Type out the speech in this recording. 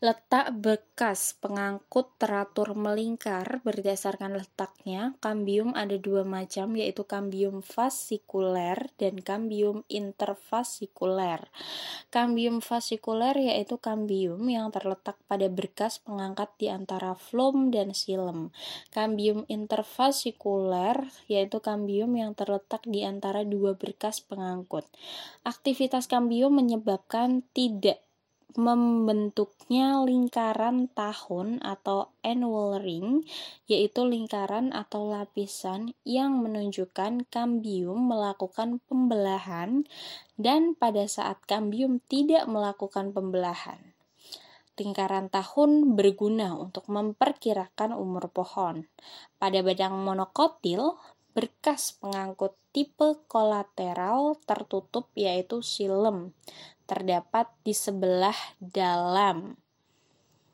Letak bekas pengangkut teratur melingkar berdasarkan letaknya. Kambium ada dua macam yaitu kambium fasikuler dan kambium interfasikuler. Kambium fasikuler yaitu kambium yang terletak pada berkas pengangkat di antara flum dan silem. Kambium interfasikuler yaitu kambium yang terletak di antara dua berkas pengangkut. Aktivitas kambium menyebabkan tidak membentuknya lingkaran tahun atau annual ring, yaitu lingkaran atau lapisan yang menunjukkan kambium melakukan pembelahan dan pada saat kambium tidak melakukan pembelahan. Lingkaran tahun berguna untuk memperkirakan umur pohon. Pada badang monokotil, berkas pengangkut tipe kolateral tertutup yaitu silem terdapat di sebelah dalam